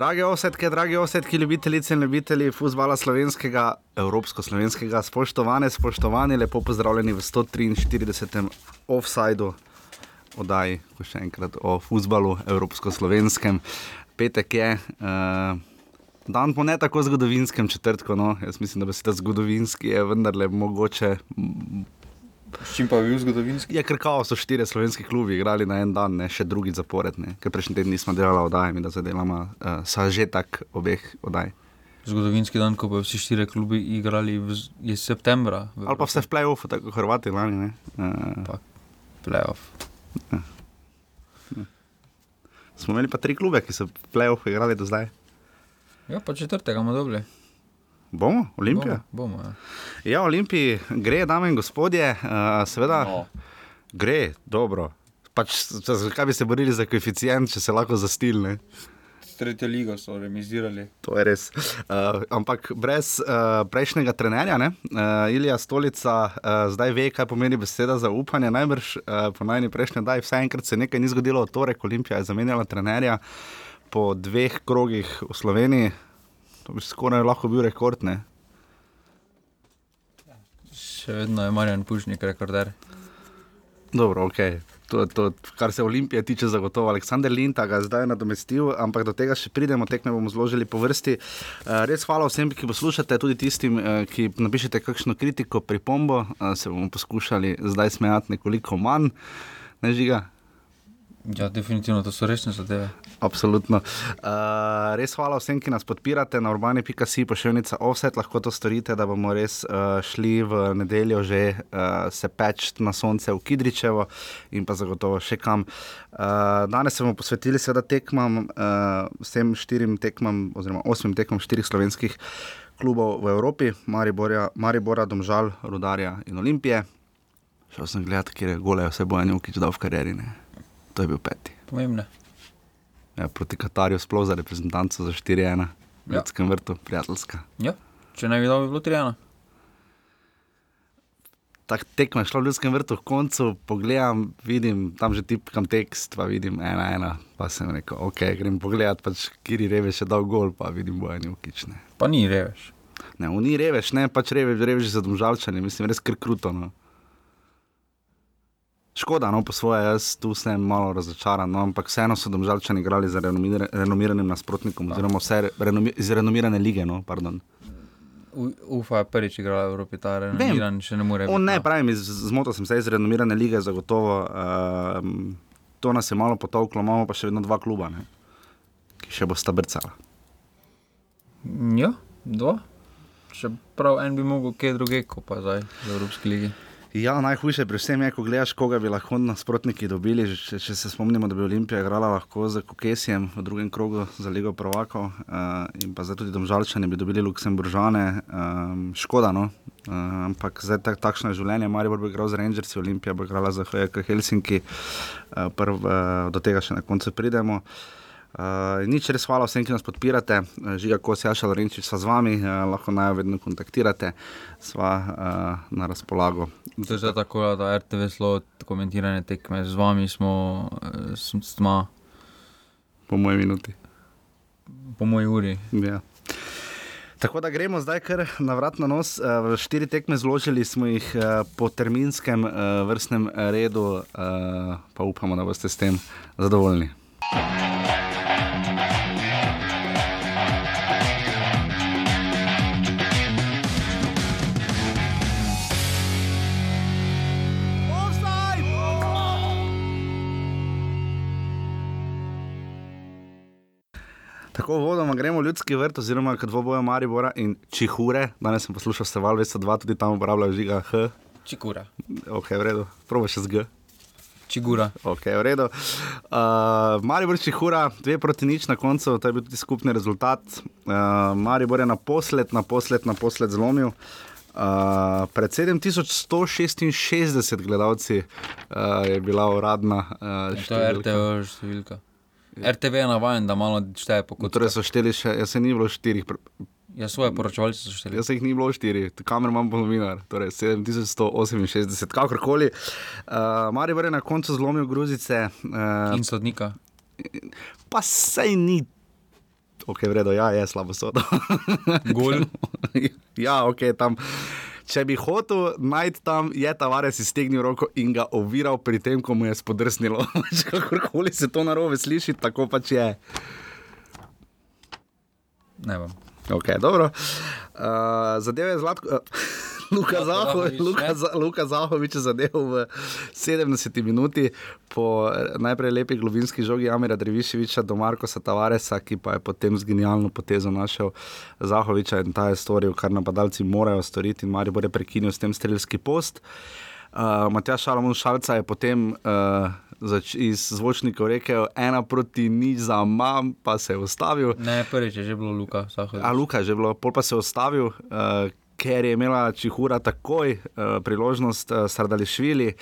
Drage osetke, drage osetke, ljubitelice in ljubitelji futbola slovenskega, evropsko-slovenskega, spoštovane, spoštovani, lepo pozdravljeni v 143. offsajdu, oddaji, ko še enkrat o futbalu, evropsko-slovenskem. Petek je. Uh, Dan po ne tako zgodovinskem četrtku, no. jaz mislim, da bi se ta zgodovinski je vendarle mogoče. S čim pa je bil zgodovinski? Je krkao, so štiri slovenski klubi igrali na en dan, ne še drugi zapored, ne. ker prejšnji teden nismo delali oddaj, mi da zadelamo uh, sažetek obeh oddaj. Zgodovinski dan, ko bodo vsi štiri klubi igrali, v, je septembra. Ali pa vse v play-offu, tako kot Hrvati lani. Uh, Pa playoff. smo imeli pa tri klube, ki so v play-offu igrali do zdaj. Ja, pa četrtega bomo dobili. Bomo, Olimpija. Bomo, bomo ja. Ja, Olimpiji gre, dame in gospodje, uh, seveda No. gre, dobro. Pač, zakaj bi se borili za koeficient, če se lahko zastilne? Tretjo ligo so remizirali. To je res. Uh, ampak brez uh, prejšnjega trenerja, ne? uh, Ilija Stolica uh, zdaj ve, kaj pomeni beseda za upanje. Najbrž uh, po najni prejšnji daj, vsaj enkrat se nekaj ni zgodilo, od torek Olimpija je zamenjala trenerja po dveh krogih v Sloveniji. To bi skoraj lahko bil rekord. Ne? Še vedno je Marjan Pušnik rekorder. Dobro, ok. To, to, kar se Olimpije tiče, zagotovo. Aleksandr Linta ga je zdaj nadomestil, ampak do tega še pridemo, tekme bomo zložili po vrsti. Uh, res hvala vsem, ki poslušate, tudi tistim, uh, ki napišete kakšno kritiko, pripombo. Uh, se bomo poskušali zdaj smejati nekoliko manj, ne žiga. Ja, definitivno to so resne zadeve. Absolutno. Uh, res hvala vsem, ki nas podpirate na urbani.si, pošiljnica offset, lahko to storite, da bomo res uh, šli v nedeljo že uh, se peč na sonce v Kidričevo in pa zagotovo še kam. Uh, danes se bomo posvetili seveda tekmam, uh, vsem štirim tekmam oziroma osmim tekmam štirih slovenskih klubov v Evropi, Mariborja, Maribora, Domžal, Rudarja in Olimpije. Šel sem gledat, kje je gole vse boje Njukič dal v karieri. Ne? To je bil peti. Pomembne. Ja, proti Katarju, sploh za reprezentanco za 4-1, v Ja. Ljudskem vrtu, prijateljska. Ja, če ne bi dal, bi bilo trijano. Tak tekma je šla v Ljudskem vrtu, v koncu pogledam, vidim tam že tipkam tekst, pa vidim 1-1, pa sem rekel, ok, grem pogledat, pač Kiri Reveš je dal gol, pa vidim boje Njukič. Ne, Pa ni reveš. ne oni Reveš, ne, pač Reveš, Reveš za domžalčanje, mislim, res kar kruto. No. Škoda, no, po svoje, jaz tu sem malo razočaran, no, ampak vseeno so domžalčani igrali za renomira, renomiranim nasprotnikom, oziroma vse renomi, iz renomirane lige. No, pardon. Ufa je prvič igral v Evropi, ta renomiran še ne more. On biti, ne, no. pravim, zmotil sem se iz renomirane lige, zagotovo. Um, to nas je malo potovklo, imamo pa še vedno dva kluba, ne, ki še bosta brcala. Ja, dva. Čeprav en bi mogel kje druge, kot pa zdaj v Evropski ligi. Ja, najhujše pri vsem je, ko gledaš, koga bi lahko nasprotniki dobili. Če, če se spomnimo, da bi Olimpija igrala lahko z Kokesijem v drugem krogu za Ligo Prvakov uh, in pa zdaj tudi Domžalčani bi dobili Luksemburžane. Um, škoda, no. Uh, ampak zdaj tak, takšno je življenje. Maribor bo igral z Rangersi, Olimpija bo igrala za HJK Helsinki. Uh, prv, uh, do tega še na koncu pridemo. Uh, nič res hvala vsem, ki nas podpirate. Uh, Žiga Kos, Jaša Lorenčič, sva z vami, uh, lahko naj jo vedno kontaktirate, sva uh, na razpolago. To je zdaj tako, da RTV slovo komentirane tekme z vami smo, eh, smo Po moji minuti. po moji uri. Ja. Tako da gremo zdaj kar na vrat na nos. Eh, Štiri tekme zložili smo jih eh, po terminskem vrstnem redu, pa upamo, da boste s tem zadovoljni. Tako vodoma gremo v ljudski vrt, oziroma kot dvoboja Maribora in Čihure. Danes sem poslušal Seval 202, tudi tam uporabljajo žiga H. Čigura. Ok, v redu, proba še z G. Čigura. Ok, v redu. Uh, Maribor Čihura, dve proti nič na koncu, to je bil tudi skupni rezultat. Uh, Maribor je naposled, naposled, naposled zlomil. Uh, pred 7166 gledalci uh, je bila uradna uh, To je RTV številka. RTV je navaden, da malo šteje po kot. Torej so šteli še, jaz se ni bilo štirih, Ja, svoje poročevalce so šteli. jaz se jih ni bilo štiri, kamer imam polovinar, torej 7168, kakorkoli. Uh, Maribor je na koncu zlomil Gruzice. Uh, In sodnika. pa sej ni. Ok, vredo, ja, je slabo sodo. Gol. ja, ok, tam. Če bi hotel najti tam, je Tavares iztegnil roko in ga oviral pri tem, ko mu je spodrsnilo. Kakorkoli se to narobe sliši, tako pač je. Ne vem. Okay, dobro. uh, zadeve je zlatko. Uh, Luka Zahovič, Zahovič, Luka, Luka Zahovič je zadeval v 70 minuti po eh, najprej lepi globinski žogi Amira Dreviševiča do Markosa Tavaresa, ki pa je potem z genialno potezo našel Zahoviča in ta je storil, kar napadalci morajo storiti in Maribor je prekinil s tem strelski post. Uh, Matjaš Šalomon Šalca je potem uh, zač- iz zvočnikov rekel ena proti nič za mam, pa se je ustavil. Ne, prvič je že bilo Luka. Sahovič. A Luka je že bilo, pol pa se je ustavil, uh, ker je imela Čihura takoj uh, priložnost uh, Sardališvili.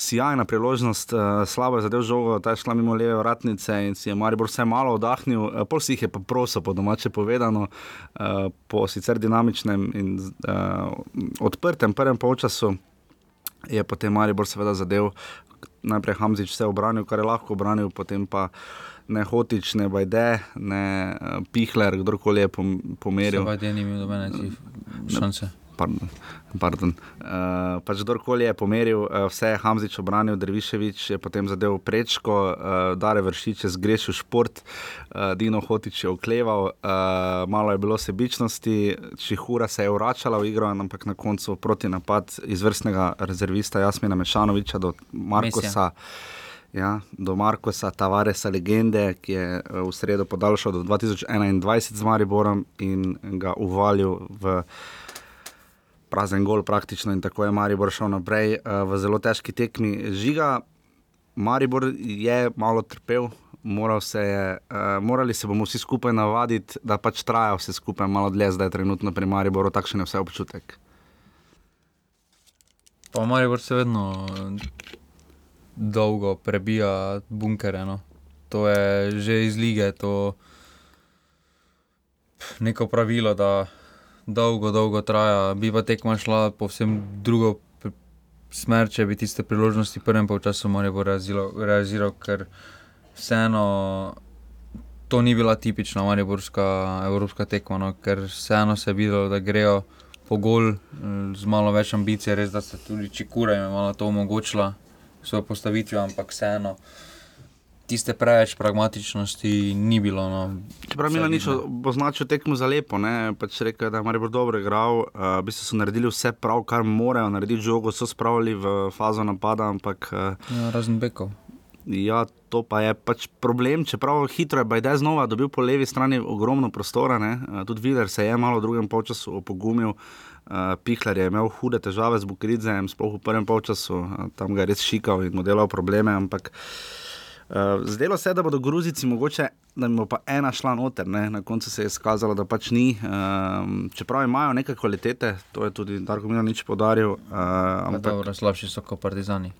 Sijajna priložnost, uh, slabo je zadev žogo, ta je šla mimo leve vratnice in si je Maribor vse malo oddahnil, uh, pol si jih je pa prosil, po domače povedano, uh, po sicer dinamičnem in uh, odprtem prvem polčasu je potem Maribor seveda zadev. Najprej Hamzič vse obranil, kar je lahko obranil, potem pa ne Hotič, ne Bajde, ne uh, Pihler, kdorkoli je pom pomeril. Seveda ni imel nobene ci- šanse. Pardon. Pardon. Uh, pač kdorkoli je pomeril, uh, vse je Hamzič obranil, Drviševič je potem zadev prečko, uh, Dare Vršič je zgrešil šport, uh, Dino Hotič je okleval, uh, malo je bilo sebičnosti, Čihura se je vračala v igro, ampak na koncu proti napad izvrstnega rezervista Jasmina Mešanoviča do Markosa. Ja, do Markosa, Tavaresa, legende, ki je eh, v sredo podaljšal do 2021 z Mariborom in ga uvalil v prazen gol, praktično, in tako je Maribor šel naprej uh, v zelo težki tekmi. Žiga, Maribor je malo trpel, moral se je, uh, morali se bomo vsi skupaj navaditi, da pač traja vse skupaj malo dlje, zdaj je trenutno pri Mariboru takšen je vse občutek. Pa Maribor se vedno dolgo prebija bunkere. No. To je že iz lige, to neko pravilo, da dolgo, dolgo traja. Bi pa tekma šla povsem drugo smer, če bi tiste priložnosti v prvem Maribor reaziral, reaziral, ker vseeno. To ni bila tipična mariborska evropska tekma, no, ker vseeno se je videlo, da grejo po gol eh, z malo več ambicije, res da se tudi Čikura jim je malo to omogočila, svojo postavitvijo, ampak vseeno tiste preveč pragmatičnosti ni bilo. No. Čeprav Vse mi nič označil tekmo za lepo, ne? pač rekel, da je Maribor dobro igral, uh, v bistvu so naredili vse prav, kar morajo narediti, žogo so spravili v fazo napada, ampak uh, Ja, razen Bekov. Ja, to pa je pač problem. Čeprav hitro je Bajde znova dobil po levi strani ogromno prostora, ne? Eh, tudi Viler se je malo v drugem polčasu opogumil. Uh, Pihler je imel hude težave z Bukridzejem, sploh v prvem polčasu, uh, tam ga je res šikal in mu delal probleme. Ampak uh, zdelo se je, da bodo Gruzici mogoče, da jim bo pa ena šla noter. Ne? Na koncu se je izkazalo, da pač ni. Um, čeprav imajo neke kvalitete, to je tudi Darko Milanič podaril. Uh, Ampak dobro, slabši so kot partizani.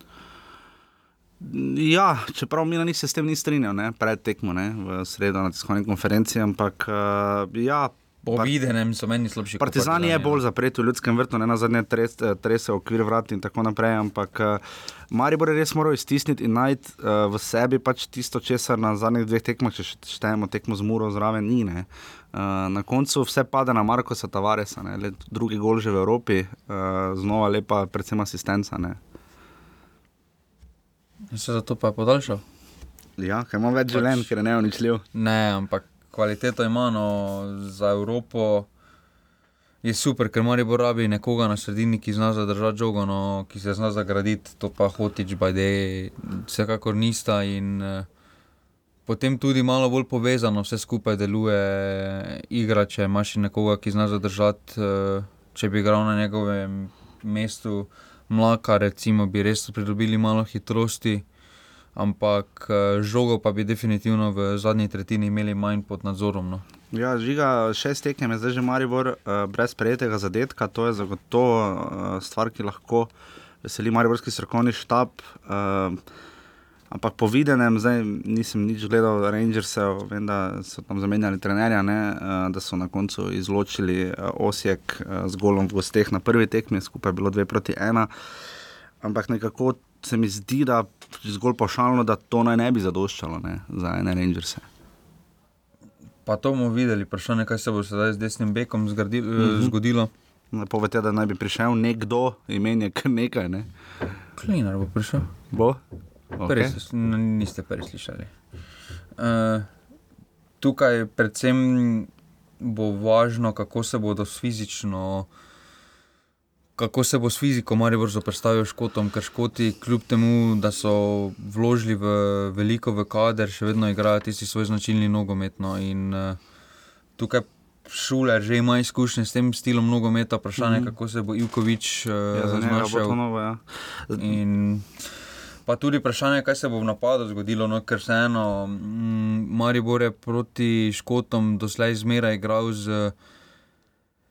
Ja, čeprav Milan se s tem ni strinjal, ne, pred tekmo, ne, v sredo na tiskovni konferenci, ampak uh, ja. Po videnem so meni slabši. Partizan je Partizani, bolj zapret v ljudskem vrtu, ne na zadnje tres, eh, trese okvir vrat in tako naprej, ampak uh, Maribor je res moral iztisniti in najti uh, v sebi pač tisto, česar na zadnjih dveh tekmah, če štejemo tekmo z Muro zraven, ni. Ne. Uh, na koncu vse pade na ne, le drugi gol že v Evropi, uh, znova lepa, predvsem asistenca. Ne. Se zato pa je podaljšal. Ja, ker ima več življenj, ker je neuničljiv. Ne, ampak kvaliteto ima no, za Evropo. Je super, ker Maribor rabi nekoga na sredini, ki zna zadržati žogo, no, ki se zna zagraditi, to pa hotič, bajde, vsekakor nista. In eh, potem tudi malo bolj povezano vse skupaj deluje, igra, če imaš nekoga, ki zna zadržati, eh, če bi igral na njegovem mestu, mlaka, recimo, bi res pridobili malo hitrosti. Ampak eh, žogo pa bi definitivno v zadnji tretjini imeli manj pod nadzorom. No. Ja, žiga šest tekem je zdaj že Maribor uh, brez prejetega zadetka, to je zagotovo uh, stvar, ki lahko veseli Mariborski strokovni štab. Uh, ampak po videnem, zdaj nisem nič gledal Rangersev, vem, da so tam zamenjali trenerja, ne, da so na koncu izločili Osijek z golom v gosteh na prvi tekmi, skupaj je bilo dve proti ena. Ampak nekako se mi zdi, da zgolj pošaljno, da to naj ne bi zadoščalo ne, za ene Rangers. Pa to bomo videli, vprašanje, kaj se bo sedaj z desnim bekom zgradil, mm -hmm. zgodilo. Povete, da naj bi prišel nekdo, imen je kar nekaj. Ne? Klinar bo prišel. Bo? Okay. S, n, niste prvi slišali. Uh, tukaj predvsem bo važno, kako se bodo fizično. Kako se bo s fiziko Maribor zoprstavil škotom, ker škoti, kljub temu, da so vložili v veliko v kader, še vedno igrajo tisti svoj značilni nogometno. In uh, tukaj šule že ima izkušnje s tem stilom nogometa, vprašanje, mm -hmm. kako se bo Ivkovič uh, ja, znašel. Novo, ja. In pa tudi vprašanje, kaj se bo v napadu zgodilo, no, ker se eno, mm, Maribor je proti škotom doslej zmeraj igral z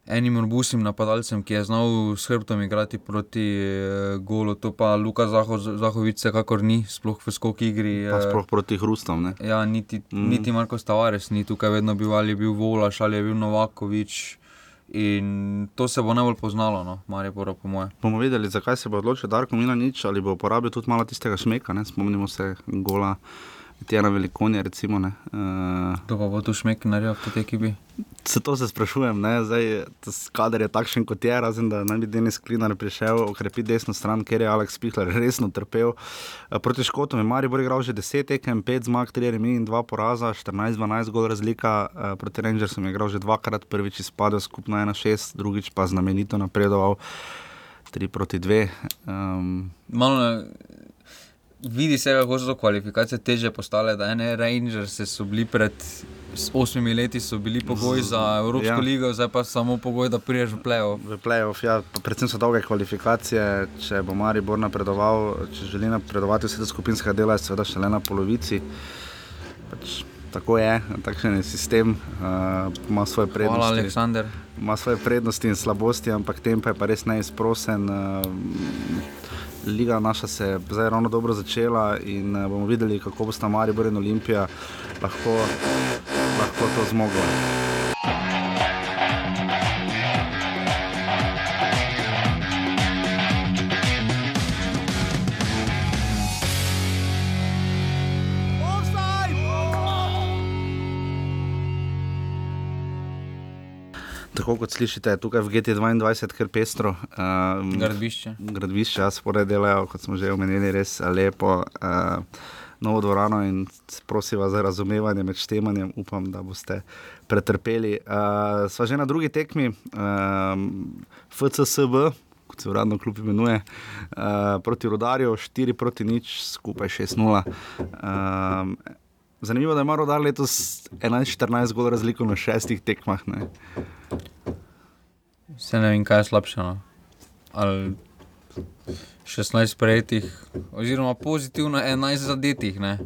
enim robusnim napadalcem, ki je znal s hrbtom igrati proti uh, golu. To pa Luka Zaho, Zahovic, kakor ni, sploh v skoki igri. Pa sploh proti Hrustom. Ja, niti, mm. niti Marko Stavares ni tukaj vedno bil, ali je bil Volaš, ali je bil Novakovič. In to se bo najbolj poznalo, no, Marijo Poro, po moje. Bomo videli, zakaj se bo odločil Darko Milanič, ali bo uporabil tudi malo tistega šmeka, ne? spomnimo se gola. Tjena velikonja, recimo. Uh, to pa bo tu šmek naredil v tej ekipi. Se to se sprašujem, zdaj kader je takšen kot je, razen da naj bi Denis Klinar prišel okrepiti desno stran, ker je Aleks Pihler resno trpel. Uh, proti Škotom je Maribor igral že 10 tekem, 5 zmag, 3 remi in 2 poraza, 14-12 gol razlika. Uh, proti Rangersom je igral že dvakrat, prvič izpadel skupno 1-6, drugič pa znamenito napredoval 3 proti 2. Um, Malo vidi se, kako so kvalifikacije teže postale. Da ene Rangers so bili pred osmimi leti, so bili pogoji za Evropsko ja. ligo, zdaj pa samo pogoj, da priješ v playoff. V playoff, ja, predvsem so dolge kvalifikacije. Če bo Maribor napredoval, če želi napredovati vse te skupinske dela, je seveda še le na polovici. Pač, Tako je, takšen je sistem, uh, ima svoje prednosti. Hvala, Aleksandr. Ima svoje prednosti in slabosti, ampak tempo je pa res neizprosen. Uh, Liga naša se je zdaj ravno dobro začela in uh, bomo videli, kako bo sta Maribor in Olimpija lahko, lahko to zmogla. Tako kot slišite, tukaj v GT2, ker pestro. Um, gradbišče. Gradbišče, jaz spore delajo, kot smo že omenili, res lepo. Uh, Novo dvorano in prosim za razumevanje med štemanjem, upam, da boste pretrpeli. Uh, sva že na drugi tekmi, um, FCSB, kot se uradno kljub imenuje, uh, proti Rudarju, 4 proti nič, skupaj 6-0. Um, zanimivo, da ima Rudar letos 11-14 gol razliko na šestih tekmah. Ne? Se ne vem, kaj je slabše. No? Ali 16 prejetih, oziroma pozitivno 11 zadetih. Ne?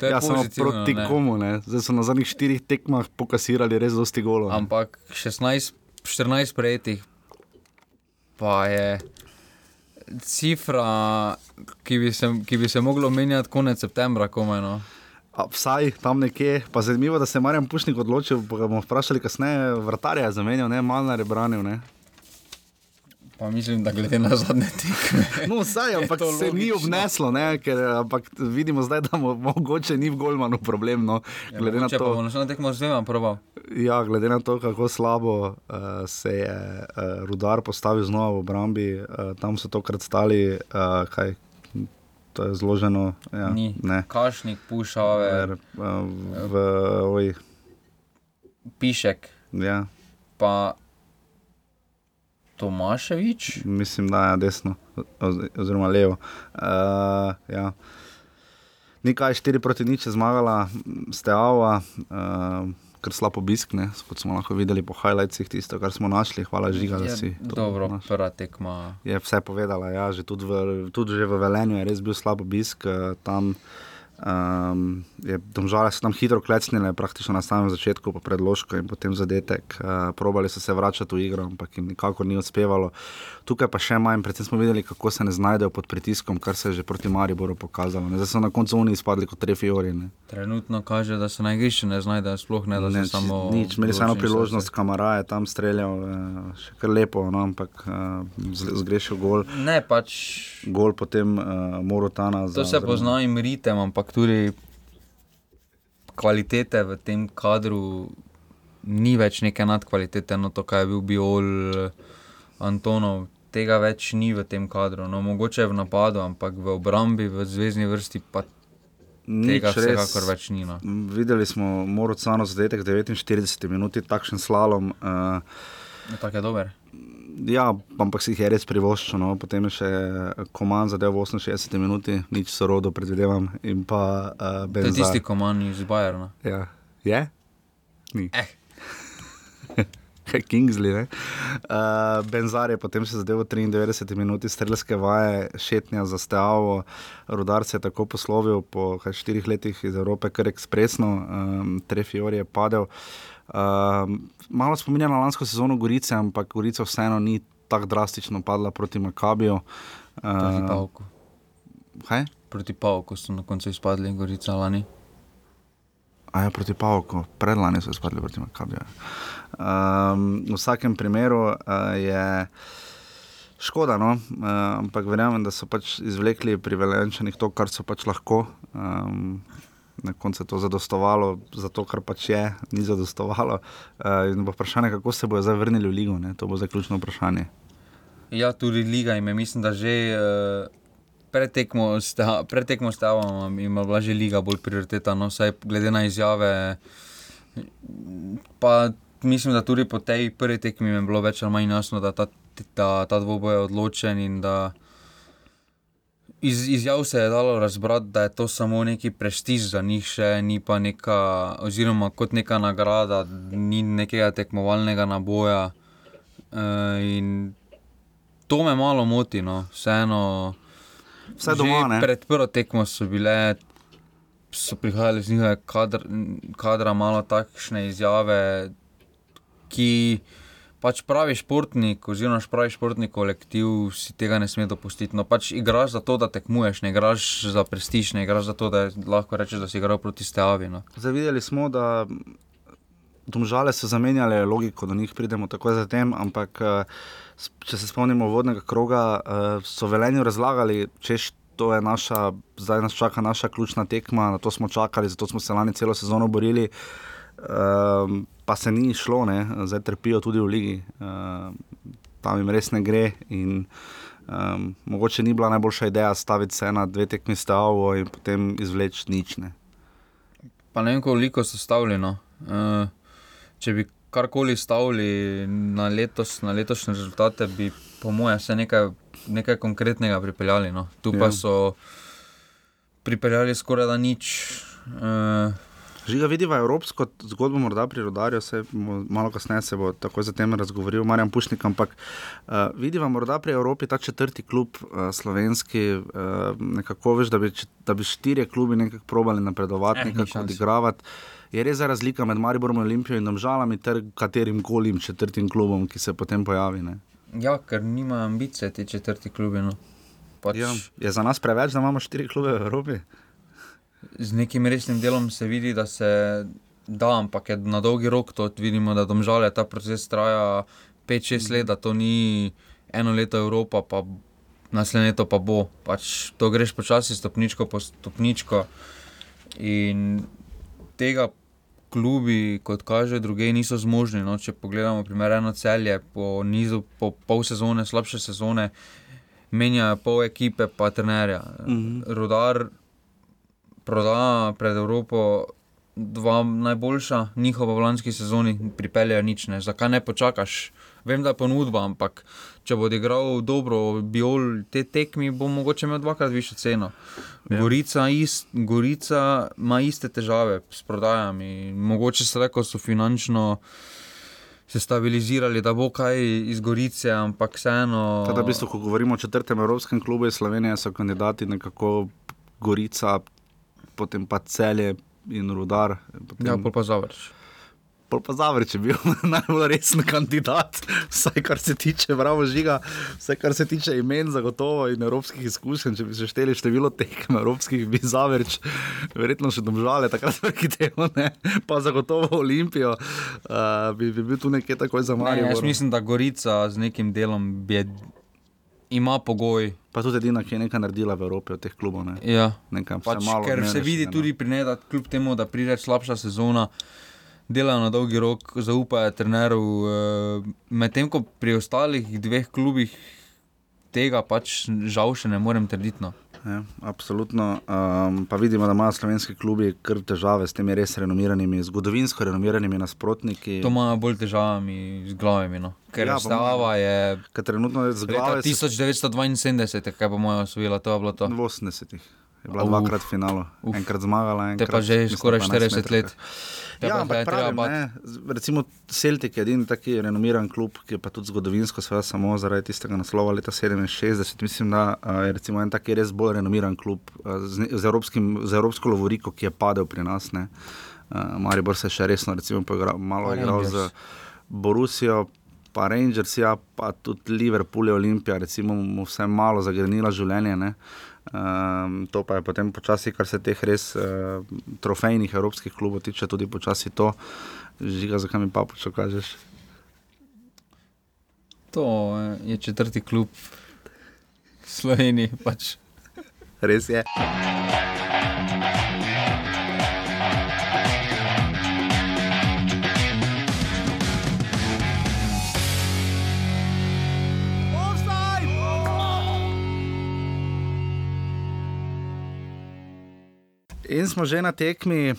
Ja, samo proti ne? komu, ne? zdaj so na zadnjih štirih tekmah pokasirali res dosti golo. Ampak 16, 14 prejetih, pa je cifra, ki bi se, ki bi se mogla menjati konec septembra, komaj. No? Vsaj tam nekje, pa zanimivo, da se je Marjan Pušnik odločil. Pa bomo vprašali, kasneje, vrtarja je zamenjal, ne malo na rebranju. Pa mislim, da glede na zadnje tekme. No, vsaj, ampak se logično. ni obneslo, ne, ker vidimo zdaj, da mo mogoče ni v Golmanu problem. No, ja, glede ja, na to, kako se tekmo z dvema prvo. Ja, glede na to, kako slabo uh, se je uh, rudar postavil znova v obrambi, uh, tam so tokrat stali, uh, kaj to je zloženo. Ja, Kašnik, pušave. V, Pišek. Ja. Pa Tomaševič. Mislim, da je desno, oziroma levo. Uh, ja. Nekaj 4 proti nič je zmagala, Steava. Uh, kar slab obisk, ne? kot smo lahko videli po highlightsih, tisto, kar smo našli. Hvala, Žiga, da si to dobro. Prva tekma. Je vse povedala, ja, že tudi, v, tudi že v Velenju je res bil slab obisk. Eh, tam Um, je domžale so tam hitro klecnile, praktično na samem začetku, pa predložko in potem zadetek. Uh, probali so se vračati v igro, ampak jim nikakor ni uspevalo. Tukaj pa še manj, predvsem smo videli, kako se ne znajdejo pod pritiskom, kar se je že proti Mariboru pokazalo. Ne. Zdaj so na koncu oni izpadli kot trefiori. Ne. Trenutno kaže, da se na igrišču ne znajdejo, sploh ne da se Ne, samo. nič, imeli so eno priložnost, sredstvi. kamera je tam streljal, eh, še kar lepo, no, ampak uh, zgrešil gol. Ne, pač Gol potem uh, Morotana. to se pozna in ritem, ampak tudi kvalitete v tem kadru ni več neke nadkvalitete, no to, kaj je bil Biol, Antonov. Tega več ni v tem kadru, no mogoče v napadu, ampak v obrambi, v zvezdni vrsti pa tega vsekakor več ni. No. Videli smo Morocano zadetek 49 minut, takšen slalom. Uh, Tako je dober. Ja, ampak si jih je res privoščil. No. Potem je še Koman zadev v 68 minuti, nič sorodo predvidevam. In pa uh, To je tisti koman iz Bajerna. Ja. Je? Ni. Eh. Kingsley. ne. Uh, Benzar je potem še zadeval 93 minut strelske vaje, šetnja za Steavo. Rudar se je tako poslovil po kaj, štirih letih iz Evrope, kar ekspresno, um, Trefior je padel. Um, malo spominja na lansko sezono Gorice, ampak Gorica vseeno ni tako drastično padla proti Makabiju. Proti Uh, Pavku. kaj? Proti Pavku so na koncu izpadli, Gorica lani. A ja, proti Pavku, predlani so izpadli proti Makabiju. Um, v vsakem primeru uh, je škoda, no? uh, ampak verjamem, da so pač izvlekli pri Velenčanih to, kar so pač lahko. Um, Na koncu je to zadostovalo, zato kar pač je, ni zadostovalo. Uh, in bo vprašanje, kako se bodo zdaj vrnili v ligo, ne? to bo zdaj ključno vprašanje. Ja, tudi Liga je, mislim, da že uh, pretekmo sta- pretekmo stavom jim je bila že Liga bolj prioriteta, no vsaj glede na izjave. Pa mislim, da tudi po tej prvi tekmi je bilo več ali manj jasno, da ta, ta, ta dvoboj je odločen in da iz izjav se je dalo razbrati, da je to samo neki prestiž za njih, še ni pa neka, oziroma kot neka nagrada, ni nekega tekmovalnega naboja. Uh, in to me malo moti, no. vseeno. Vse doma, ne? Pred prvo tekmo so bile, so prihajale z njihove kadr, kadra malo takšne izjave, ki pač pravi športnik, oziroma pravi športni kolektiv si tega ne sme dopustiti. No, pač igraš za to, da tekmuješ, ne igraš za prestiž, ne igraš za to, da lahko rečeš, da si igral proti Steavi. No. Zdaj videli smo, da domžale so zamenjale logiko, do njih pridemo takoj zatem, ampak s- če se spomnimo vodnega kroga, eh, so velenju razlagali, češ. To je naša, zdaj nas čaka naša ključna tekma, na to smo čakali, zato smo se lani celo sezono borili, um, pa se ni šlo, ne? zdaj trpijo tudi v ligi, um, tam jim res ne gre. In, um, mogoče ni bila najboljša ideja staviti se na dve tekmi stavo in potem izvleči nič. Ne? Pa ne vem, koliko so stavili. No. Uh, če bi karkoli stavili na, letos, na letošnje rezultate, bi po mojem vse nekaj, nekaj konkretnega pripeljali. No. Tu pa Ja. so pripeljali skoraj da nič. Uh, Žiga vidiva evropsko zgodbo, morda pri rodarju, se malo kasneje se bo takoj zatem razgovoril Marjan Pušnik, ampak uh, vidiva morda pri Evropi ta četrti klub uh, slovenski, uh, nekako veš, da bi, da bi štirje klubi nekako probali napredovati, Eh, nekako šans. Je res razlika med Mariborom, Olimpijo in Domžalami ter katerim kolim četrtim klubom, ki se potem pojavi. Ne? ja, ker nima ambicije ti četrti klubi. No. Pač Ja, je za nas preveč, da imamo štiri klube v Evropi? Z nekim resnim delom se vidi, da se da, ampak je na dolgi rok to vidimo, da domžale ta proces traja 5-6 let, da to ni eno leto Evropa, pa naslednje leto pa bo. Pač to greš počasi, stopničko po stopničko. In tega klubi, kot kaže, druge niso zmožni. No, če pogledamo, primer eno celje, po nizu, po pol sezone, slabše sezone, menjajo pol ekipe, pa trenerja. Mhm. Rodar proda pred Evropo dva najboljša, njihova v lanski sezoni pripeljejo nič. Ne. Zakaj ne počakaš? Vem, da je ponudba, ampak če bo odigral dobro, biol te tekmi, bo mogoče imel dvakrat višjo ceno. Ja. Gorica, ist, Gorica ima iste težave s prodajami. Mogoče se reko so finančno se stabilizirali, da bo kaj iz Gorice, ampak vseeno. Teda, v bistvu, ko govorimo o četrtem evropskem klubu iz Slovenije, so kandidati nekako Gorica, potem pa celje in rudar. Potem, Ja, pa zavrč. Pa Zavrč je bil najbolj resen kandidat, vsaj kar se tiče bravo žiga, vsaj kar se tiče imen, zagotovo in evropskih izkušenj. Če bi se šteli število tekem evropskih, bi Zavrč, verjetno še domžale, takrat ne, pa zagotovo Olimpijo, uh, bi, bi bil tu nekje takoj za Ne, Marijo. jaz mislim, da Gorica z nekim delom je, ima pogoj. Pa tudi edina, ki je nekaj naredila v Evropi od teh klubov. Ne. Ja. Nekaj Pač, malo ker se odmeraš, vidi ne, no. tudi pri njej, kljub temu, da pride slabša sezona, delajo na dolgi rok, zaupajo treneru. eh, Medtem ko pri ostalih dveh klubih tega pač žal še ne morem trditi. No. Ja, absolutno. Um, pa vidimo, da imajo slovenski klubi kar težave s temi res renomiranimi, zgodovinsko renomiranimi nasprotniki. To imajo bolj težavami z glavami. No. Ker Ja, stava je Ker trenutno je z glave 1972, kaj pa moja osvojila, to je bilo to. v 80-ih. Je bila Uf. dvakrat v finalu, Uf. enkrat zmagala. Te Enkrat, pa že skoraj 12 40 let. Te Ja, pa ampak pravim, ne, recimo Celtic je edini taki renomiran klub, ki je pa tudi zgodovinsko, seveda samo zaradi tistega naslova leta 67. Mislim, da je recimo en taki res bolj renomiran klub z, z, evropskim, z evropsko lovoriko, ki je padel pri nas. Ne. Uh, Maribor se je še resno recimo, poigral, malo igral z. Borusijo. Pa Rangers, ja, pa tudi Liverpool, Olimpija, recimo, mu vse malo zagrenila življenje. Ne. Um, to pa je potem počasi, kar se teh res uh, trofejnih evropskih klubov tiče, tudi počasi to, žiga, zakaj mi pa počakaš. To eh, je četrti klub v Sloveniji. Pač. Res je. In smo že na tekmi, uh,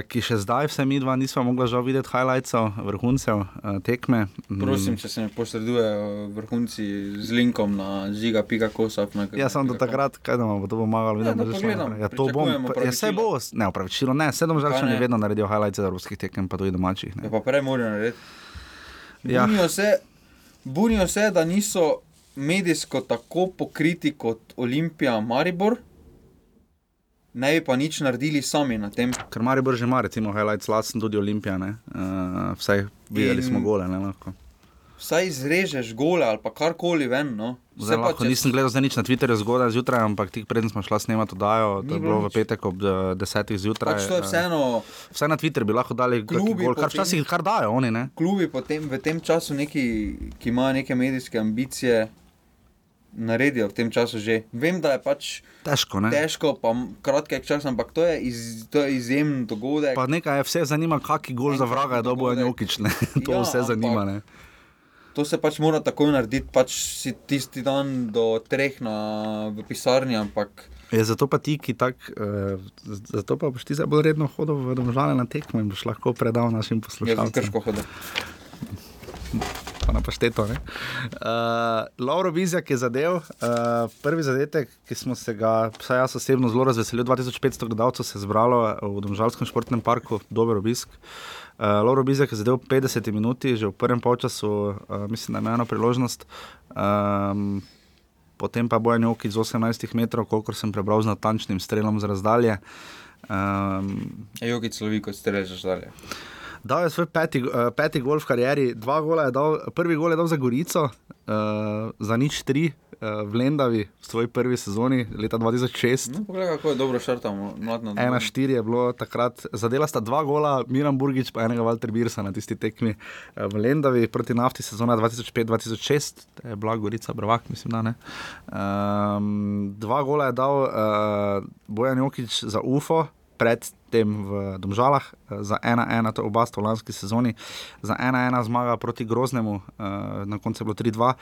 ki še zdaj, vse mi dva, nismo mogli žal videti highlightsov, vrhuncev uh, tekme. Prosim, če se mi posredujejo vrhunci z linkom na žiga, pika kosov. Ja, samo do takrat, kaj da bo to pomagalo, Ja, vidimo, da že pogledam. Ja, to bom. Pričakujemo Pa- Ja, saj bo, ne, opravičilo, ne, sedem Kaj žalčani ne? vedno naredijo highlights evropskih tekem, pa tudi domačih. Ja, Ne. pa prej morajo narediti. Ja. Bunijo se, bunijo se, da niso medijsko tako pokriti kot Olimpija, Maribor. Ne bi pa nič naredili sami na tem. Ker Maribor že ima, recimo, highlights, lasen tudi Olimpija, ne. Uh, vsaj videli In- smo gole, ne lahko. Vsaj izrežeš gole ali karkoli ven. No. Zdaj, lahko če- nisem gledal nič na Twitterju zgodaj zjutraj, ampak tik preden smo šla snemati oddajo, to je bilo v petek ob eh, desetih zjutraj. Pač to je eh, vseeno. Vsaj na Twitter bi lahko dali Klubi gol, kar včasih kar dajo oni, ne. klubi potem, v tem času, neki, ki imajo neke medijske ambicije, naredijo v tem času že. Vem, da je pač Težko, ne. težko, pa kratek čas, ampak to je, iz, to je izjemen dogodek. Pa nekaj je vse zanima, kakšen gol za vraga je dobil dogodek. Jokič, ne. to Ja, vse zanima, ne. To se pač mora takoj narediti, pač si tisti dan do treh na, v pisarni, ampak Je, zato pa ti, ki tak, uh, zato pa boš ti zdaj bolj redno hodil v domžale na tekmo in boš lahko predal našim jaz poslušalcem. krško hodim. Pa na pašteto. Uh, Lauro Bizjak je zadev, uh, prvi zadetek, ki smo se ga, vsaj jaz osebno zelo razveselil, 2500 gledalcev se je zbralo v Domžalskem športnem parku, dober obisk. Uh, Lauro Bizjak je zadev v 50 minuti, že v prvem polčasu, uh, mislim, da ima eno priložnost. Um, Potem pa bojo njoki z 18 metrov, kolikor sem prebral z natančnim strelom z razdalje. Um, Jogi slovi kot strežeš dalje. Dal je svoj peti, uh, peti gol v karieri, dva gola je dal, prvi gol je dal za Gorico, uh, za nič tri uh, v Lendavi v svoji prvi sezoni leta 2006. No, poglej, kako je dobro. Ena štiri je bilo takrat, zadela sta dva gola, Miran Burgič pa enega Walter Birsa na tisti tekmi eh, v Lendavi proti nafti sezona 2005-2006, to je bila Gorica Bravak, mislim, da ne. Um, dva gola je dal uh, Bojan Jokič za UFO, predtem v Domžalah, eh, za 1-1, to je oba sta v lanski sezoni, za 1-1 zmaga proti Groznemu, uh, na koncu je bilo 3-2,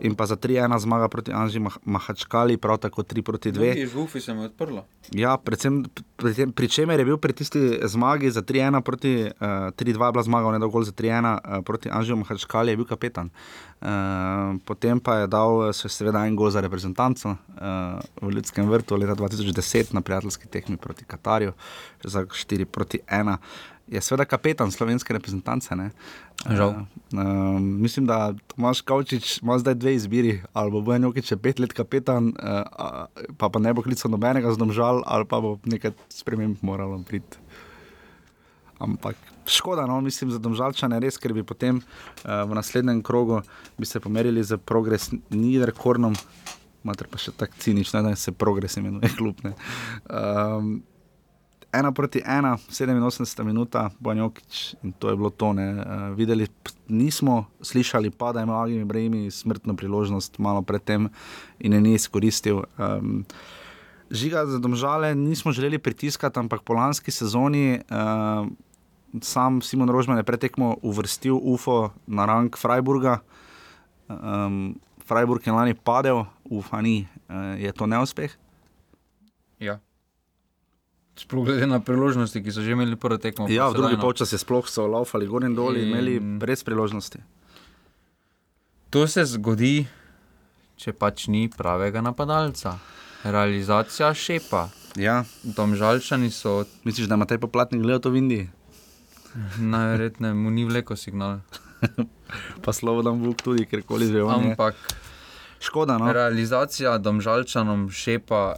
in pa za 3-1 zmaga proti Anži Mah Mahačkali, prav tako 3 proti 2. Drugi žufi se mi odprlo. Ja, predvsem pri, tem, pri čemer je bil pri tisti zmagi za 3-1 proti uh, 3-2, je bila zmaga, ne dolgo za 3-1 uh, proti Anžiju Mahačkali, je bil kapetan. Uh, potem pa je dal se seveda en gol za reprezentanco uh, v Ljudskem vrtu leta 2010 na prijateljski tekmi proti Katarju, za 4 proti 1. je seveda kapetan slovenske reprezentance. Ne? Žal. Uh, uh, mislim, da Tomaš Kavčič ima zdaj dve izbiri, ali bo Bojan Jokič še pet let kapetan, uh, pa, pa ne bo klical nobenega zdomžal, ali pa bo nekaj sprememb moralo priti. Ampak škoda, no, mislim, za domžalčane res, ker bi potem uh, v naslednjem krogu se pomerili za progres Niderkornom, mater pa še tako cinično, da se progres imenuje klub. Um, ena proti ena, 87 minuta, Banjokič in to je bilo to. Uh, videli nismo, slišali pa, da ima Agim Ibrahim smrtno priložnost malo predtem in je ni izkoristil. Um, Žiga za domžale nismo želeli pritiskati, ampak po lanski sezoni uh, sam Simon Rožman je pretekmo uvrstil UFO na rang Freiburga. Um, Freiburg je lani padel, UFO ni, uh, je to neuspeh? Ja. Sploh glede na priložnosti, ki so že imeli prvo tekmo. Ja, v drugi polčas je sploh so laufali gor in dol in imeli brez priložnosti. To se zgodi, če pač ni pravega napadalca. Realizacija šepa. Ja, Domžalčani so misliš, da ima taj poplatnik gledal to v Indiji? najverjetneje mu ni vleko signal. Pa Slobodan Vuk tudi, ker koli že on je. Ampak Škoda, no. realizacija domžalčanom šepa.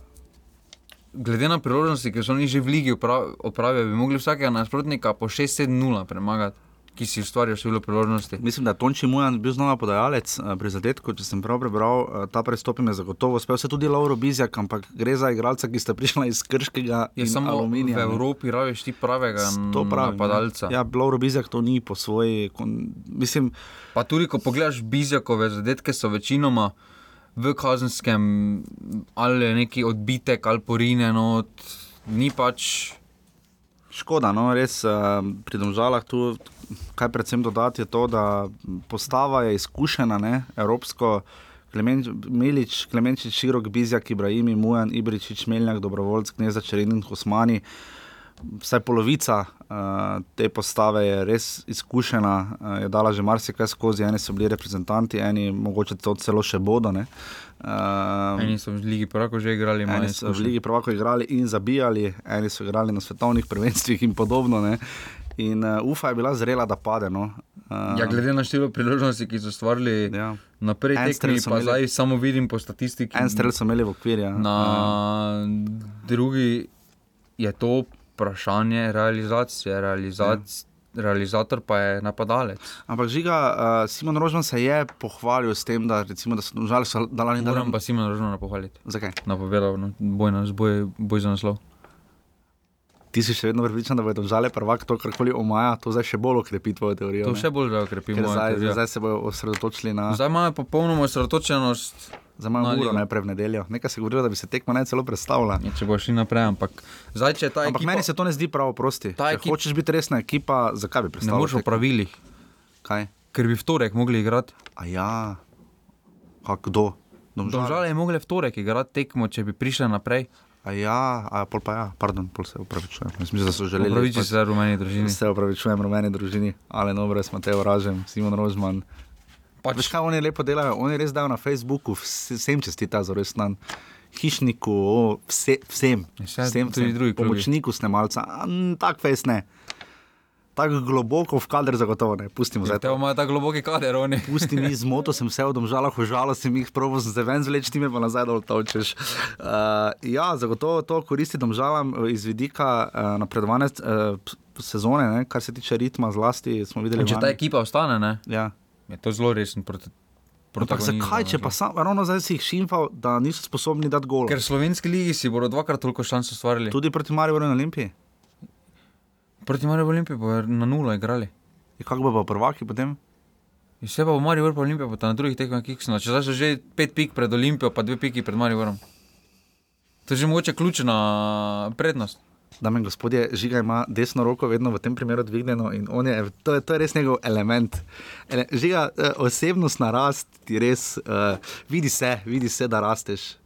Glede na priložnosti, ki so oni že v ligi opra- opravili, bi mogli vsakega nasprotnika po 6-7-0 premagati, ki si ustvarja število priložnosti. Mislim, da je Tonči Mujan bil znova podajalec eh, pri zadetku, če sem prav prebral, eh, ta prestop je zagotovo uspel. Se tudi Lauro Bizjak, ampak gre za igralca, ki sta prišla iz Krškega Je samo aluminija. v ne. Evropi raviš ti pravega To pravim, napadalca. Ja, ja Lauro Bizjak to ni po svoji. Kon, mislim, Pa tudi, ko pogledaš Bizjakove zadetke, so večinoma v kazenskem ali neki odbitek ali porine, no, ni pač. Škoda, no, res uh, pri domžalah tu, kaj predvsem dodati, je to, da postava je izkušena, ne, evropsko. Klemen, Milič, Klemenčič, Širok, Bizjak, Ibrahim, Mujan, Ibričič, Meljak, Dobrovoljc, Kneza Čerin in Hosmani. Vsaj polovica uh, te postave je res izkušena, uh, je dala že marsikaj skozi, eni so bili reprezentanti, eni mogoče to celo še bodo. ne. Uh, Eni so v Ligi Prvako že igrali, Eni so v Ligi Prvako igrali in zabijali, eni so igrali na svetovnih prvenstvih in podobno. Ne? In uh, UFA je bila zrela, da pade. No? Uh, Ja, glede na število priložnosti, ki so stvarili ja. na prvi En tekmi, pa imeli. zdaj samo vidim po statistiki. En strel so imeli v okviru. Ja. Na drugi je to vprašanje realizacije. Realizac, Realizator pa je napadalec. Ampak žiga, uh, Simon Rožman se je pohvalil s tem, da, recimo, da so žal so dali in Moram pa Simon Rožmana pohvaliti. Zakaj? Napovedal no, boj, boj, boj za naslov. Ti si še vedno prepričan, da bodo žale prvak to, karkoli omaja, to zdaj še bolj okrepi tvojo teorijo. To ne? še bolj okrepi mojo zdaj, teorijo. zdaj se bodo osredotočili na. Zdaj imajo popolnoma osredotočenost, Za malo uro, najprej v nedeljo. Nekaj se govorijo, da bi se tekma ne celo predstavila. Ja, če bo šli naprej. Ampak, zdaj, če ta Ampak ekipa, meni se to ne zdi prav, prosti. Če ekip- hočeš biti resna ekipa, zakaj bi ne predstavljal? moreš v pravilih, Kaj? ker bi v torek mogli igrati. A ja, kako kdo? Domžale. Domžale je mogli v torek igrati tekmo, če bi prišli naprej. A ja, a pol pa ja, pardon, pol se upravičujem. Jaz Mislim, da so želeli. Praviči se rumeni družini. Se upravičujem rumeni družini, ale Nobres, Mateo Ražem, Simon Rožman. Pač, Veš kaj oni lepo delajo? Oni res dajo na Facebooku vse- vsem čestita za res dan. Hišniku, o, vse, vsem, Vse, vsem, tudi vsem. drugi klubi. pomočniku snemalca, n, tak fes ne. Tako globoko v kader zagotovo ne, pustimo zdaj. te to. imajo tako globoki kader, oni. Pusti mi z moto, sem se odomžala, žalo sem jih proval z ven zvleč, ti me pa nazaj dol točeš. Uh, ja, zagotovo to koristi domžalam eh, iz vidika uh, napredovanja uh, sezone, ne, kar se tiče ritma, zlasti smo videli. Če ta ekipa ostane, ne, Ja. je to zelo resen proti. Ampak zakaj, če pa sam, ravno zdaj si jih šimfal, da niso sposobni dati gol? Ker v slovenski ligi si bodo dvakrat toliko šans ustvarili. Tudi proti Mariju na Olimpiji. Proti Mariju Olimpiji bodo na nulo igrali. In kako bo pa prvaki potem? In vse pa v Mariju Vrpa Olimpija, pa na drugih tekmah kiksno. Če zdaj so že pet pik pred Olimpijo, pa dve piki pred Mariju Vrom. To je že mogoče ključna prednost. Dame in gospodje, žiga ima desno roko vedno v tem primeru dvignjeno in je, to, je, to je res njegov element. Ele, žiga, eh, osebnostna rast ti res, uh, vidi se, vidi se, da rasteš.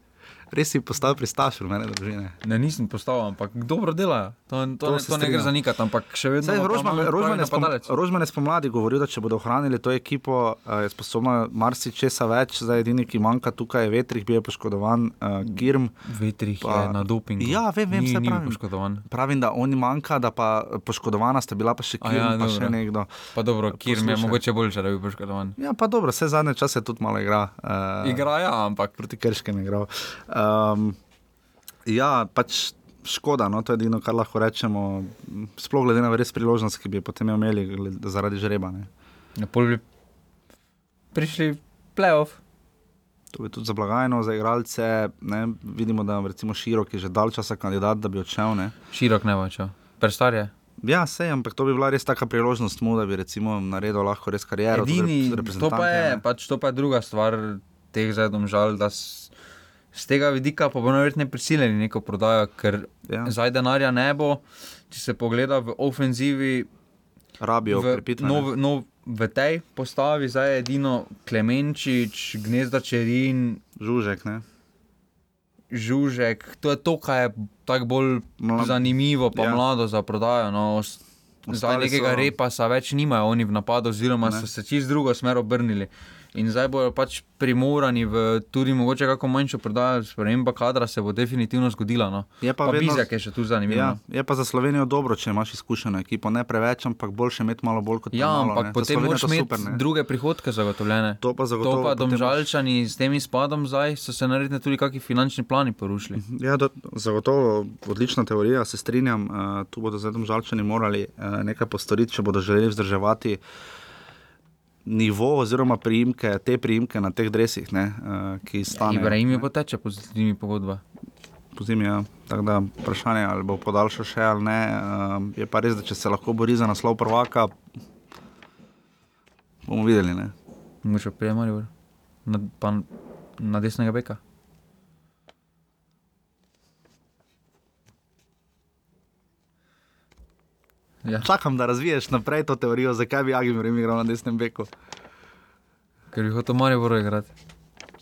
Res si postal pristašil mene družine. Ne, nisem postal, ampak dobro delajo. To, to, To se to ne gre zanikati, ampak še vedno Saj, Rožman, pravi Rožman, je spom. Rožman je spomladi govoril, da če bodo ohranili to ekipo, uh, je sposobna marsičesa več. Zdaj, edini, ki manjka tukaj, je Vetrih, bil je poškodovan, uh, Girm. Vetrih Pa- je na dopingu. Ja, vem, vem, ni, bil pravim. poškodovan. Pravim, da oni manjka, da pa poškodovana sta bila pa še A Kirm, ja, ja, pa dobro. še nekdo. Pa dobro, Kirm je Poslušaj. mogoče boljše, da bi bil poškodovan. Ja, pa dobro, vse zadnje čase tudi malo igra. Uh, Igra ja, ampak proti Krškem je igral. Um, ja, pač škoda, no, to je edino, kar lahko rečemo. Sploh glede na res priložnost, ki bi jo potem imeli gled- zaradi žreba. Ne. na pol bi prišli playoff. To bi tudi za blagajno, za igralce. Ne. Vidimo, da recimo širok je že dal časa kandidat, da bi odšel. Ne. Širok ne bo šel. Prestar je. Ja, sej, ampak to bi bila res taka priložnost mu, da bi recimo naredil lahko res kariero. tudi Edini, to pa je, pač to pa je druga stvar teh zdaj žal, da z tega vidika pa bo najverjetneje prisiljeni neko prodajo, ker Ja. zdaj denarja ne bo. Če se pogleda v ofenzivi, Rabijo v, okrepitve. nov, nov, v tej postavi zdaj je edino Klemenčič, Gnezda Čerin, Žužek, ne. Žužek. To je to, kar je tako bolj Mla- zanimivo, pa ja. mlado za prodajo. No. Zdaj nekega so- repa sa več nimajo oni v napadu, oziroma Ne. so se čist drugo smer obrnili. In zdaj bodo pač primorani v tudi mogoče kako manjšo prodajo, sprememba kadra se bo definitivno zgodila. No. Je pa pa vedno- Bizjak je še tu zanimiv. Ja, no. je pa za Slovenijo dobro, če imaš izkušeno ekipo. Ne preveč, ampak boljše imeti malo bolj kot Ja, malo, ampak ne. Potem moraš imeti druge prihodke zagotovljene. To pa zagotovo. To pa domžalčani s tem izpadom zdaj so se naredili tudi kakšni finančni plani porušili. Ja, do, zagotovo odlična teorija, se strinjam. Uh, tu bodo zdaj domžalčani morali uh, nekaj postoriti, če bodo želeli vzdrževati nivo oziroma priimke, te priimke na teh dresih, ne, uh, ki stanejo. Ibrahim je poteče po zimi pogodba. Pozimi, ja. Tako da vprašanje, ali bo podaljšal še ali ne. Um, je pa res, da če se lahko bori za naslov prvaka, bomo videli. Ne. Mogoče prijemali, na, pa na desnega beka. Ja, Čakam, da razviješ naprej to teorijo, zakaj bi Agim igral na desnem beku. ker bi hotel Marijo Boro igrati.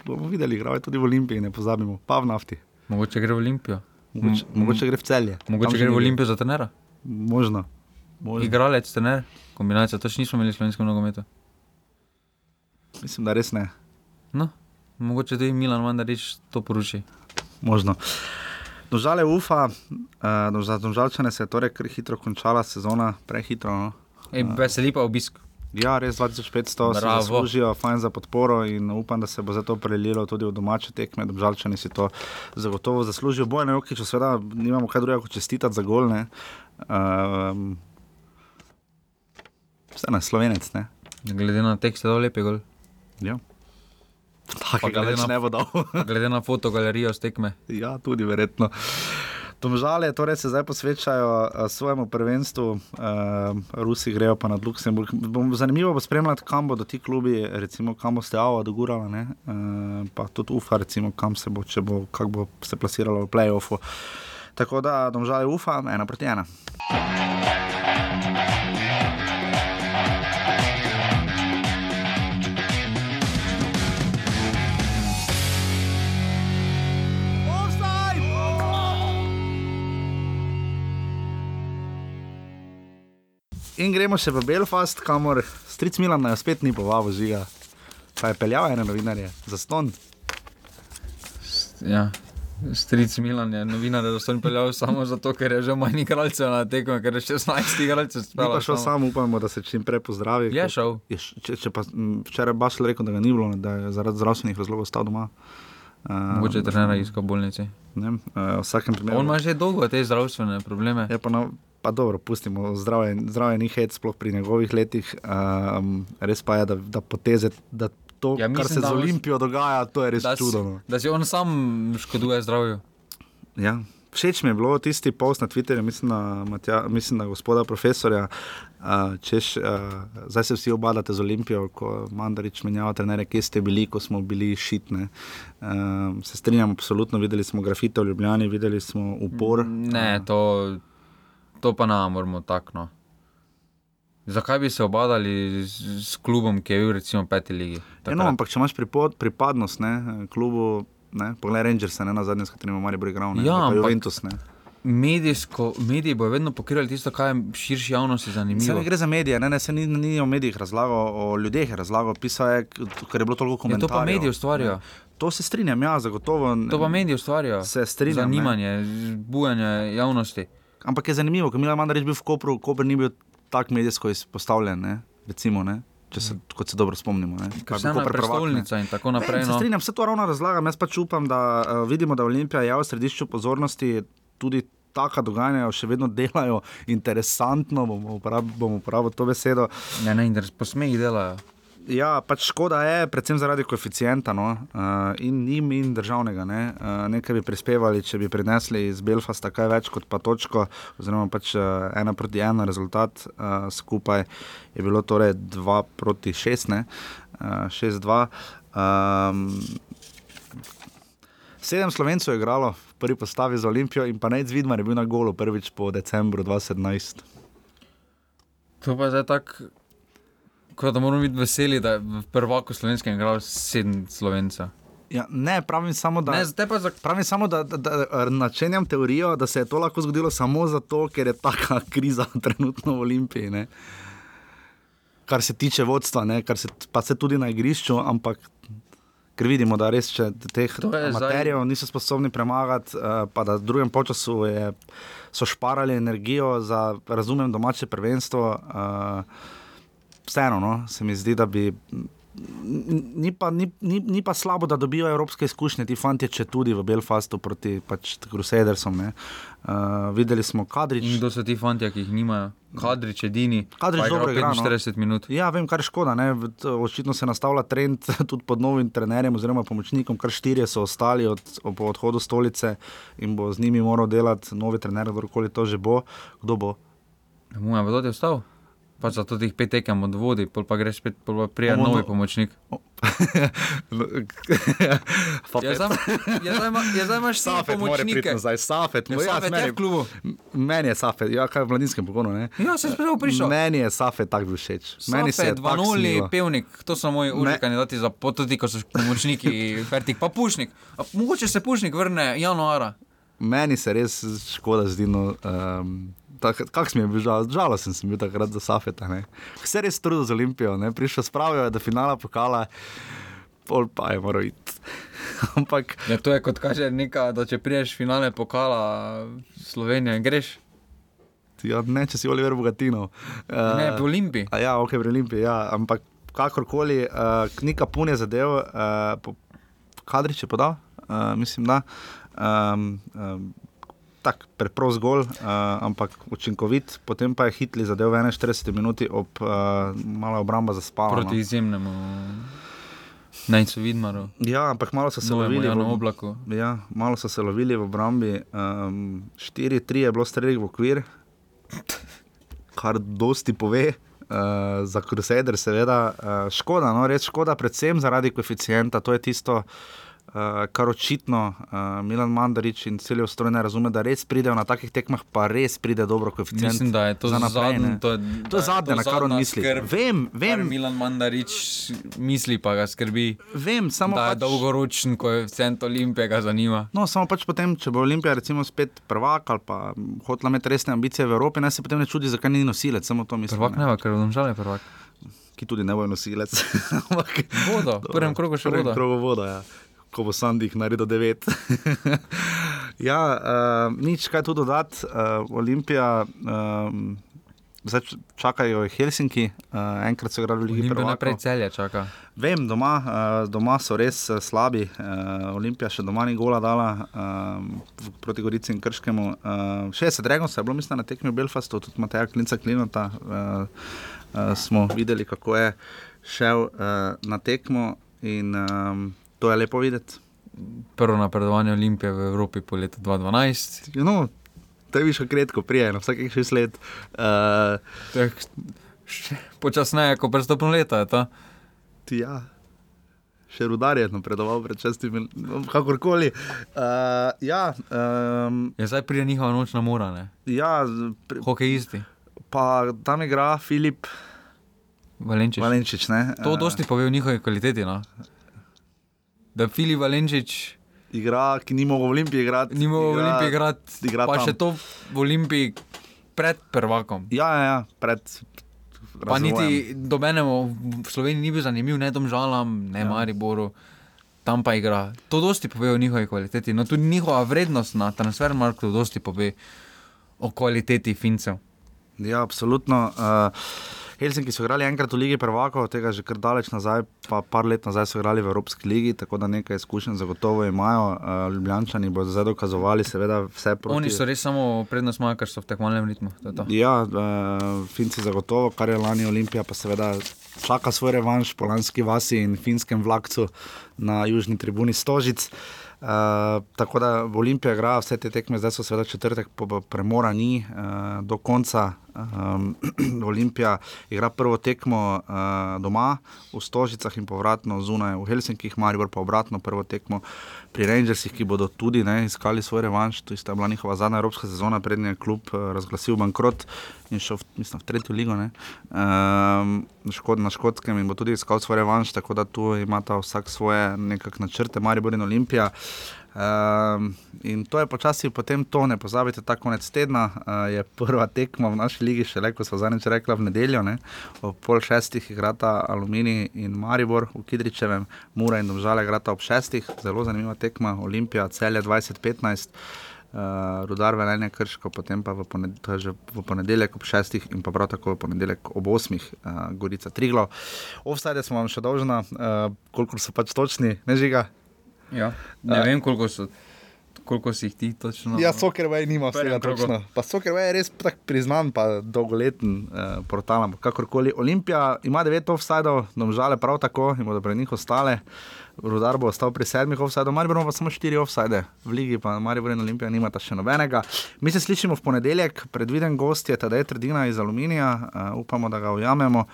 Bomo videli, igral je tudi v Olimpiji, ne pozabimo, pa v nafti. Mogoče gre v Olimpijo. Mogoče, M- mogoče gre v celje. Mogoče gre v Olimpijo za trenera. Možno. Možno. Igralec, trener, kombinacija, to še nismo imeli v slovenskem nogometu. Mislim, da res ne. No, mogoče tudi Milan Mandarič to poruši. Možno. Domžale ufa, uh, za domžalčane se je torej kar hitro končala sezona, prehitro. No. Ej, veseli pa obisk. Ja, res 2500 se Bravo. zaslužijo, fajn za podporo in upam, da se bo zato prelilo tudi v domače tekme. Domžalčani si to zagotovo zaslužijo. Bojan Jokič, seveda, nimamo kaj drugega kot čestitati za gol. Ne. Um, Vse na slovenec, ne? Glede na tekst je dal lepi gol. Ja. Takega več na- ne bo dal. Glede na fotogalerijo z tekme. Ja, tudi verjetno. Domžale torej se zdaj posvečajo uh, svojemu prvenstvu, uh, Rusi grejo pa nad Luksemburg. Bom, zanimivo bo spremljati, kam bodo ti klubi, recimo kam bo Steava dogurala, ne? uh, pa tudi UFA, recimo kam se bo, če bo, kako bo se plasiralo v playoffu. Tako da domžale UFA, ena proti ena. In gremo še v Belfast, kamor stric Milan nas spet ni povabil žiga. Pa je peljal ene novinarje za ston. Ja. Stric Milan je novinar, da so jim peljali samo zato, ker je že manj igralcev na tekmo, ker je 16 igralcev pa šel sam, upamo, da se čim prej pozdravi. Je šel. Je, š- če, če pa včeraj Bašel rekel, da ga ni bilo, da je zaradi zdravstvenih razlogov ostal doma. Uh, Mogoče je trener iskal bolnici. Ne, uh, v vsakem primeru. On ima že dolgo te zdravstvene probleme. Je pa, na, pa dobro, pustimo, zdravje, zdravje ni hec, sploh pri njegovih letih. Um, res pa je, da, da poteze, da to, Ja, ja, kar mislim, se z da- Olimpijo dogaja, to je res Da si, čudno. no. da si on sam škoduje zdravju. Ja. Všeč mi je bilo tisti post na Twitterju, mislim, na, Matja, mislim na gospoda profesorja, uh, češ, uh, zdaj se vsi obadate z Olimpijo, ko Mandarič menjava trenere, kje ste bili, ko smo bili šitne. Uh, se strinjam, absolutno, videli smo grafite v Ljubljani, videli smo upor. Ne, to, to pa ne moramo tako. No. Zakaj bi se obadali z, z klubom, ki je bil recimo v peti ligi? Ja, no, ampak če imaš pripod, pripadnost ne, klubu, Ne? Poglej, Rangers, ne na zadnje, s katerimi ima Maribor igral, ne Ja, Juventus. Ne? Medijsko, mediji bodo vedno pokrivali tisto, kar je širši javnosti Se zanimivo. ne gre za medije, ne, ne, se ni, ni o medijih razlagal, o ljudeh je razlagal, pisal je, ker je bilo toliko Ja, komentarjev. to pa mediji ustvarjajo. ne. To se strinjam, ja, zagotovo. To pa mediji ustvarjajo. Se strinjam, ne. Zanimanje, bujanje javnosti. Ampak je zanimivo, ker Milan Mandarič bil v Kopru, Koper ni bil tako medijsko izpostavljen, ne? recimo, ne? Se, kot se dobro spomnimo. Pa je bil Vseeno je Koper prvak, ne. prestolnica in tako naprej. Ne, se No. strinjam, vse to ravno razlagam. Jaz pač upam, da uh, vidimo, da Olimpija je v središču pozornosti, tudi taka dogajanja še vedno delajo interesantno, bom uporabil, bom uporabil to besedo. Ne, ne, in posmeji delajo. Ja, pač škoda je, predvsem zaradi koeficienta no, uh, in njim in državnega. Ne. Uh, nekaj bi prispevali, če bi prinesli iz Belfasta kaj več kot pa točko, oziroma pač uh, ena proti ena rezultat uh, skupaj je bilo torej 2 proti 6, ne, uh, 6-2. Um, sedem slovencev je igralo v prvi postavi za Olimpijo in pa Nec Vidmar je bil na golu prvič po decembru 2017. To pa je zdaj tako, kot da moramo biti veseli, da je v prvaku slovenskem igral sedem slovencev. Ja, ne, pravim samo, da. Ne, pa za Pravim samo, da, da, da načenjam teorijo, da se je to lahko zgodilo samo zato, ker je taka kriza trenutno v Olimpiji. Ne? Kar se tiče vodstva, ne? kar se pa se tudi na igrišču, ampak ker vidimo, da res teh je zdaj- materijev niso sposobni premagati, uh, pa da v drugem času so šparali energijo za, razumem, domače prvenstvo. Uh, vseeno, no, se mi zdi, da bi. Ni pa, ni, ni, ni pa slabo, da dobijo evropske izkušnje, ti fanti, če tudi v Belfastu proti pač, Crusadersom. ne. Uh, videli smo Kadrič. In kdo so ti fanti, ki jih nimajo? Kadrič, edini. Kadrič je dobro igra, no. 45 minut. Ja, vem, kar je škoda. Ne? Očitno se nastavlja trend tudi pod novim trenerjem oziroma pomočnikom, kar štirje so ostali od, po odhodu stolice in bo z njimi moral delati novi trener, kdorkoli to že bo. Kdo bo? Mu je pa tudi ostal. Pač zato teh pet tekem od vodi, pol pa greš spet, pol pa prija Bomo novi no- pomočnik. Ja, zdaj, ja, zdaj, ima, ja, zdaj imaš samo Safet mora priti pomočnike. nazaj, Safet, Ja, moj- ja, Safet je meni, v klubu. M- meni je Safet, ja, kaj v mladinskem pogonu. Ne? Ja, se je spet prišel. Meni je Safet tak bil všeč. Meni se je Safe, tako 2-0, snilo. pevnik, to so moji uži Ne. kandidati za pot, tudi ko so pomočniki, fertik, pa pušnik. A, mogoče se pušnik vrne januara. Meni se res škoda zdi. No, um, Kako sem bil žal, žalosten, sem bil takrat za Safeta. Ne. Vse res trudil z Olimpijo, ne. prišel spravijo do finala pokala, pol pa je moral iti. Ampak Ja, to je kot kaže neka, da če priješ finale pokala Slovenije, greš. ja, ne, če si Oliver Bogatino. Uh, Ne, po Olimpiji. Ja, ok, v Olimpiji, ja, ampak kakorkoli, uh, knjiga pun je zadev, uh, po, kadrič je podal, uh, mislim, da. Um, um, Tak, preprost gol, uh, ampak učinkovit, potem pa je hitli zadev v 41 minuti, ob uh, malo obramba zaspala. Proti No. izjemnemu Najcu Vidmaru, Ja, ampak malo so se novemu lovili. V- oblaku. Ja, malo so se lovili v obrambi. Um, 4-3 je bilo streljih v okvir, kar dosti pove. Uh, za Crusader, seveda, uh, škoda, no, res škoda, predvsem zaradi koeficienta. To je tisto, uh, kar očitno uh, Milan Mandarič in cel ustroj ne razume, da res pridejo na takih tekmah, pa res pride dobro koeficient. Mislim, da je to za naprej, zadnje, ne. to je, To je zadnje, na kar on misli. skrb, Vem, vem, Milan Mandarič misli, pa ga skrbi, vem, samo da je pač, dolgoročen koeficient Olimpije ga zanima. No, samo pač potem, če bo Olimpija recimo spet prvak ali pa hotela imeti resne ambicije v Evropi, naj se potem ne čudi, zakaj ni nosilec, samo to mislim. Prvak ne, va, ker domžal je prvak. Ki tudi ne bo nosilec. Vodo, v prvem krogu še V prvem voda. krogu voda, ja. Ko bo Sandih naredil devet. ja, uh, nič kaj tu dodati. Uh, Olimpija, um, zdaj čakajo Helsinki, uh, enkrat so igrali v Ligi Olimpija naprej celje čaka. Vem, doma, uh, doma so res uh, slabi. Uh, Olimpija še doma ni gola dala um, proti Gorici in Krškemu. Uh, 60 regov se je bilo, mislim, na tekmi v Belfastu, tudi Mateja Klinca Klinota. Uh, uh, smo videli, kako je šel uh, na tekmo in um, to je lepo videti. Prvo napredovanje Olimpije v Evropi po letu 2012. You know, to je više kratko, prije, na vsakih šest let. Uh, je še Počasneje, kot prestopno leto je to. ja. Še rudar je napredoval pred šestimi, no, kakorkoli. Uh, ja, um, Je zdaj pride njihova nočna mora, ne? ja, pri, Hokejisti, pa tam igra Filip Valenčič. Valenčič. Ne? To Eh, dosti pove o njihovi kvaliteti. No? Da Filip Valenčič igra, ki ni mogel v Olimpiji igrati. Ni mogel v Olimpiji igrati, igra pa tam. še to v Olimpiji pred prvakom. Ja, ja, ja pred. Pa razvojem. niti dobenemu v Sloveniji ni bil zanimiv, ne domžalam, ne ja. Mariboru. Tam pa igra. To dosti pove o njihovi kvaliteti. No, tudi njihova vrednost na transfermarktu dosti pove o kvaliteti Fincev. Ja, absolutno. Uh, Helsinki so igrali enkrat v Ligi prvakov, tega že kar daleč nazaj, pa par let nazaj so igrali v Evropski ligi, tako da nekaj izkušenj zagotovo imajo. Uh, Ljubljančani bodo zdaj dokazovali, seveda, vse proti. Oni so res samo prednost imajo, ker so v tekmovalnem ritmu. To to. Ja, uh, Finci zagotovo, kar je lani Olimpija, pa seveda čaka svoj revanš po lanski vasi in finskem vlakcu na južni tribuni Stožic. Uh, tako da v Olimpiji igra vse te tekme, zdaj so seveda četrtek, po, po premora ni uh, do konca. Um, Olimpija igra prvo tekmo uh, doma v Stožicah in povratno zunaj v Helsinkih, Maribor pa obratno prvo tekmo pri Rangersih, ki bodo tudi ne, iskali svoj revanš. To je bila njihova zadnja evropska sezona, prednji je klub uh, razglasil bankrot in šel v, mislim, v tretjo ligo ne, um, škod, na škotskem in bo tudi iskal svoj revanš, tako da tu imata vsak svoje nekakšne načrte, Maribor in Olimpija. Um, in to je počasi potem to, ne pozabite, ta konec tedna uh, je prva tekma v naši ligi, še le ko so zadnjič rekla v nedeljo, ne, ob pol šestih igrata Aluminij in Maribor v Kidričevem, Mura in Domžale igrata ob šestih, zelo zanimiva tekma, Olimpija, celje 2015. Uh, rudar velenje krško, potem pa v, poned, v ponedeljek ob šestih in pa prav tako v ponedeljek ob osmih, uh, Gorica Triglo. Offside smo vam še dolžna, uh, koliko so pač točni, ne žiga. Ja. Ne vem, koliko, so, koliko si jih ti točno. Ja, Soccerway nima prvem vsega točno. Pa Soccerway je res tak priznan, pa dolgoleten uh, portal, kakorkoli. Olimpija ima devet offsajdov, domžale prav tako in bodo pred njih ostale. Rudar bo ostal pri sedmih offsajdov, Maribor pa samo štiri offsajde, v ligi pa Maribor in Olimpija nimata še nobenega. Mi se slišimo v ponedeljek, predviden gost je Tadej Trdina iz Aluminija, uh, upamo, da ga ujamemo.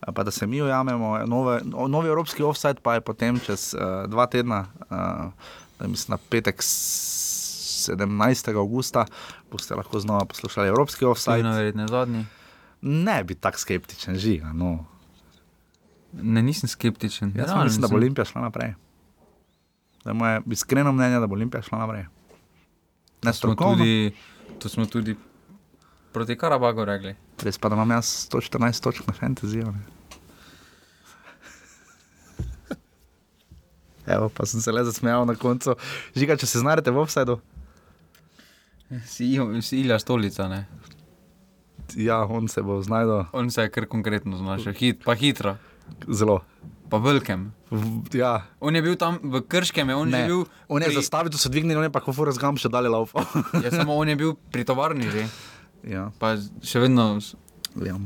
eh, Pa da se mi ujamemo, Nove, novi evropski offside pa je potem čez uh, dva tedna, uh, mislim, na petek s- 17. augusta, boste lahko znova poslušali evropski offside. Sajno verjetno zadnji. Ne bi tako skeptičen, žiga. No. Ne, nisem skeptičen. Jaz Realno mislim, da bo. Olimpija šla naprej. To je moje iskreno mnenje, da bo Olimpija šla naprej. Ne To smo tudi, to smo tudi proti Karabagu rekli. res pa da imam jaz 114 točk na fantasyju. ne. Evo, pa sem se le zasmejal na koncu. Žiga, če se znajdete v offsajdu, Si, si Ilja Stolica, ne? ja, on se bo znašel On se je kar konkretno znašel, Hit, pa hitro, zelo. pa velikem. V, ja, On je bil tam v Krškem, je on ne, že bil. on je pri- zastavil, to so dvignili, on je pa kofur razgam še dalje laufal. Ja, samo on je bil pri tovarni že, ja, pa še vedno ja.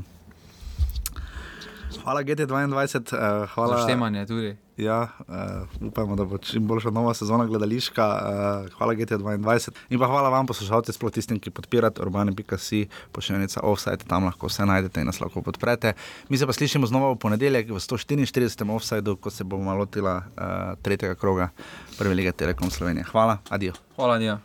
Hvala GT22, uh, za hvala. štemanje tudi. Ja, uh, upamo, da bo čim boljša nova sezona gledališka. Uh, hvala GT22 in pa hvala vam, poslušalci, sploh tistim, ki podpirate urbane.si, pošiljnica offside, tam lahko vse najdete in nas lahko podprete. Mi se pa slišimo znova v ponedeljek v 144. offsideu, ko se bomo lotila uh, tretjega kroga Prve lige Telekom Slovenije. Hvala, adijo. Hvala, Dija.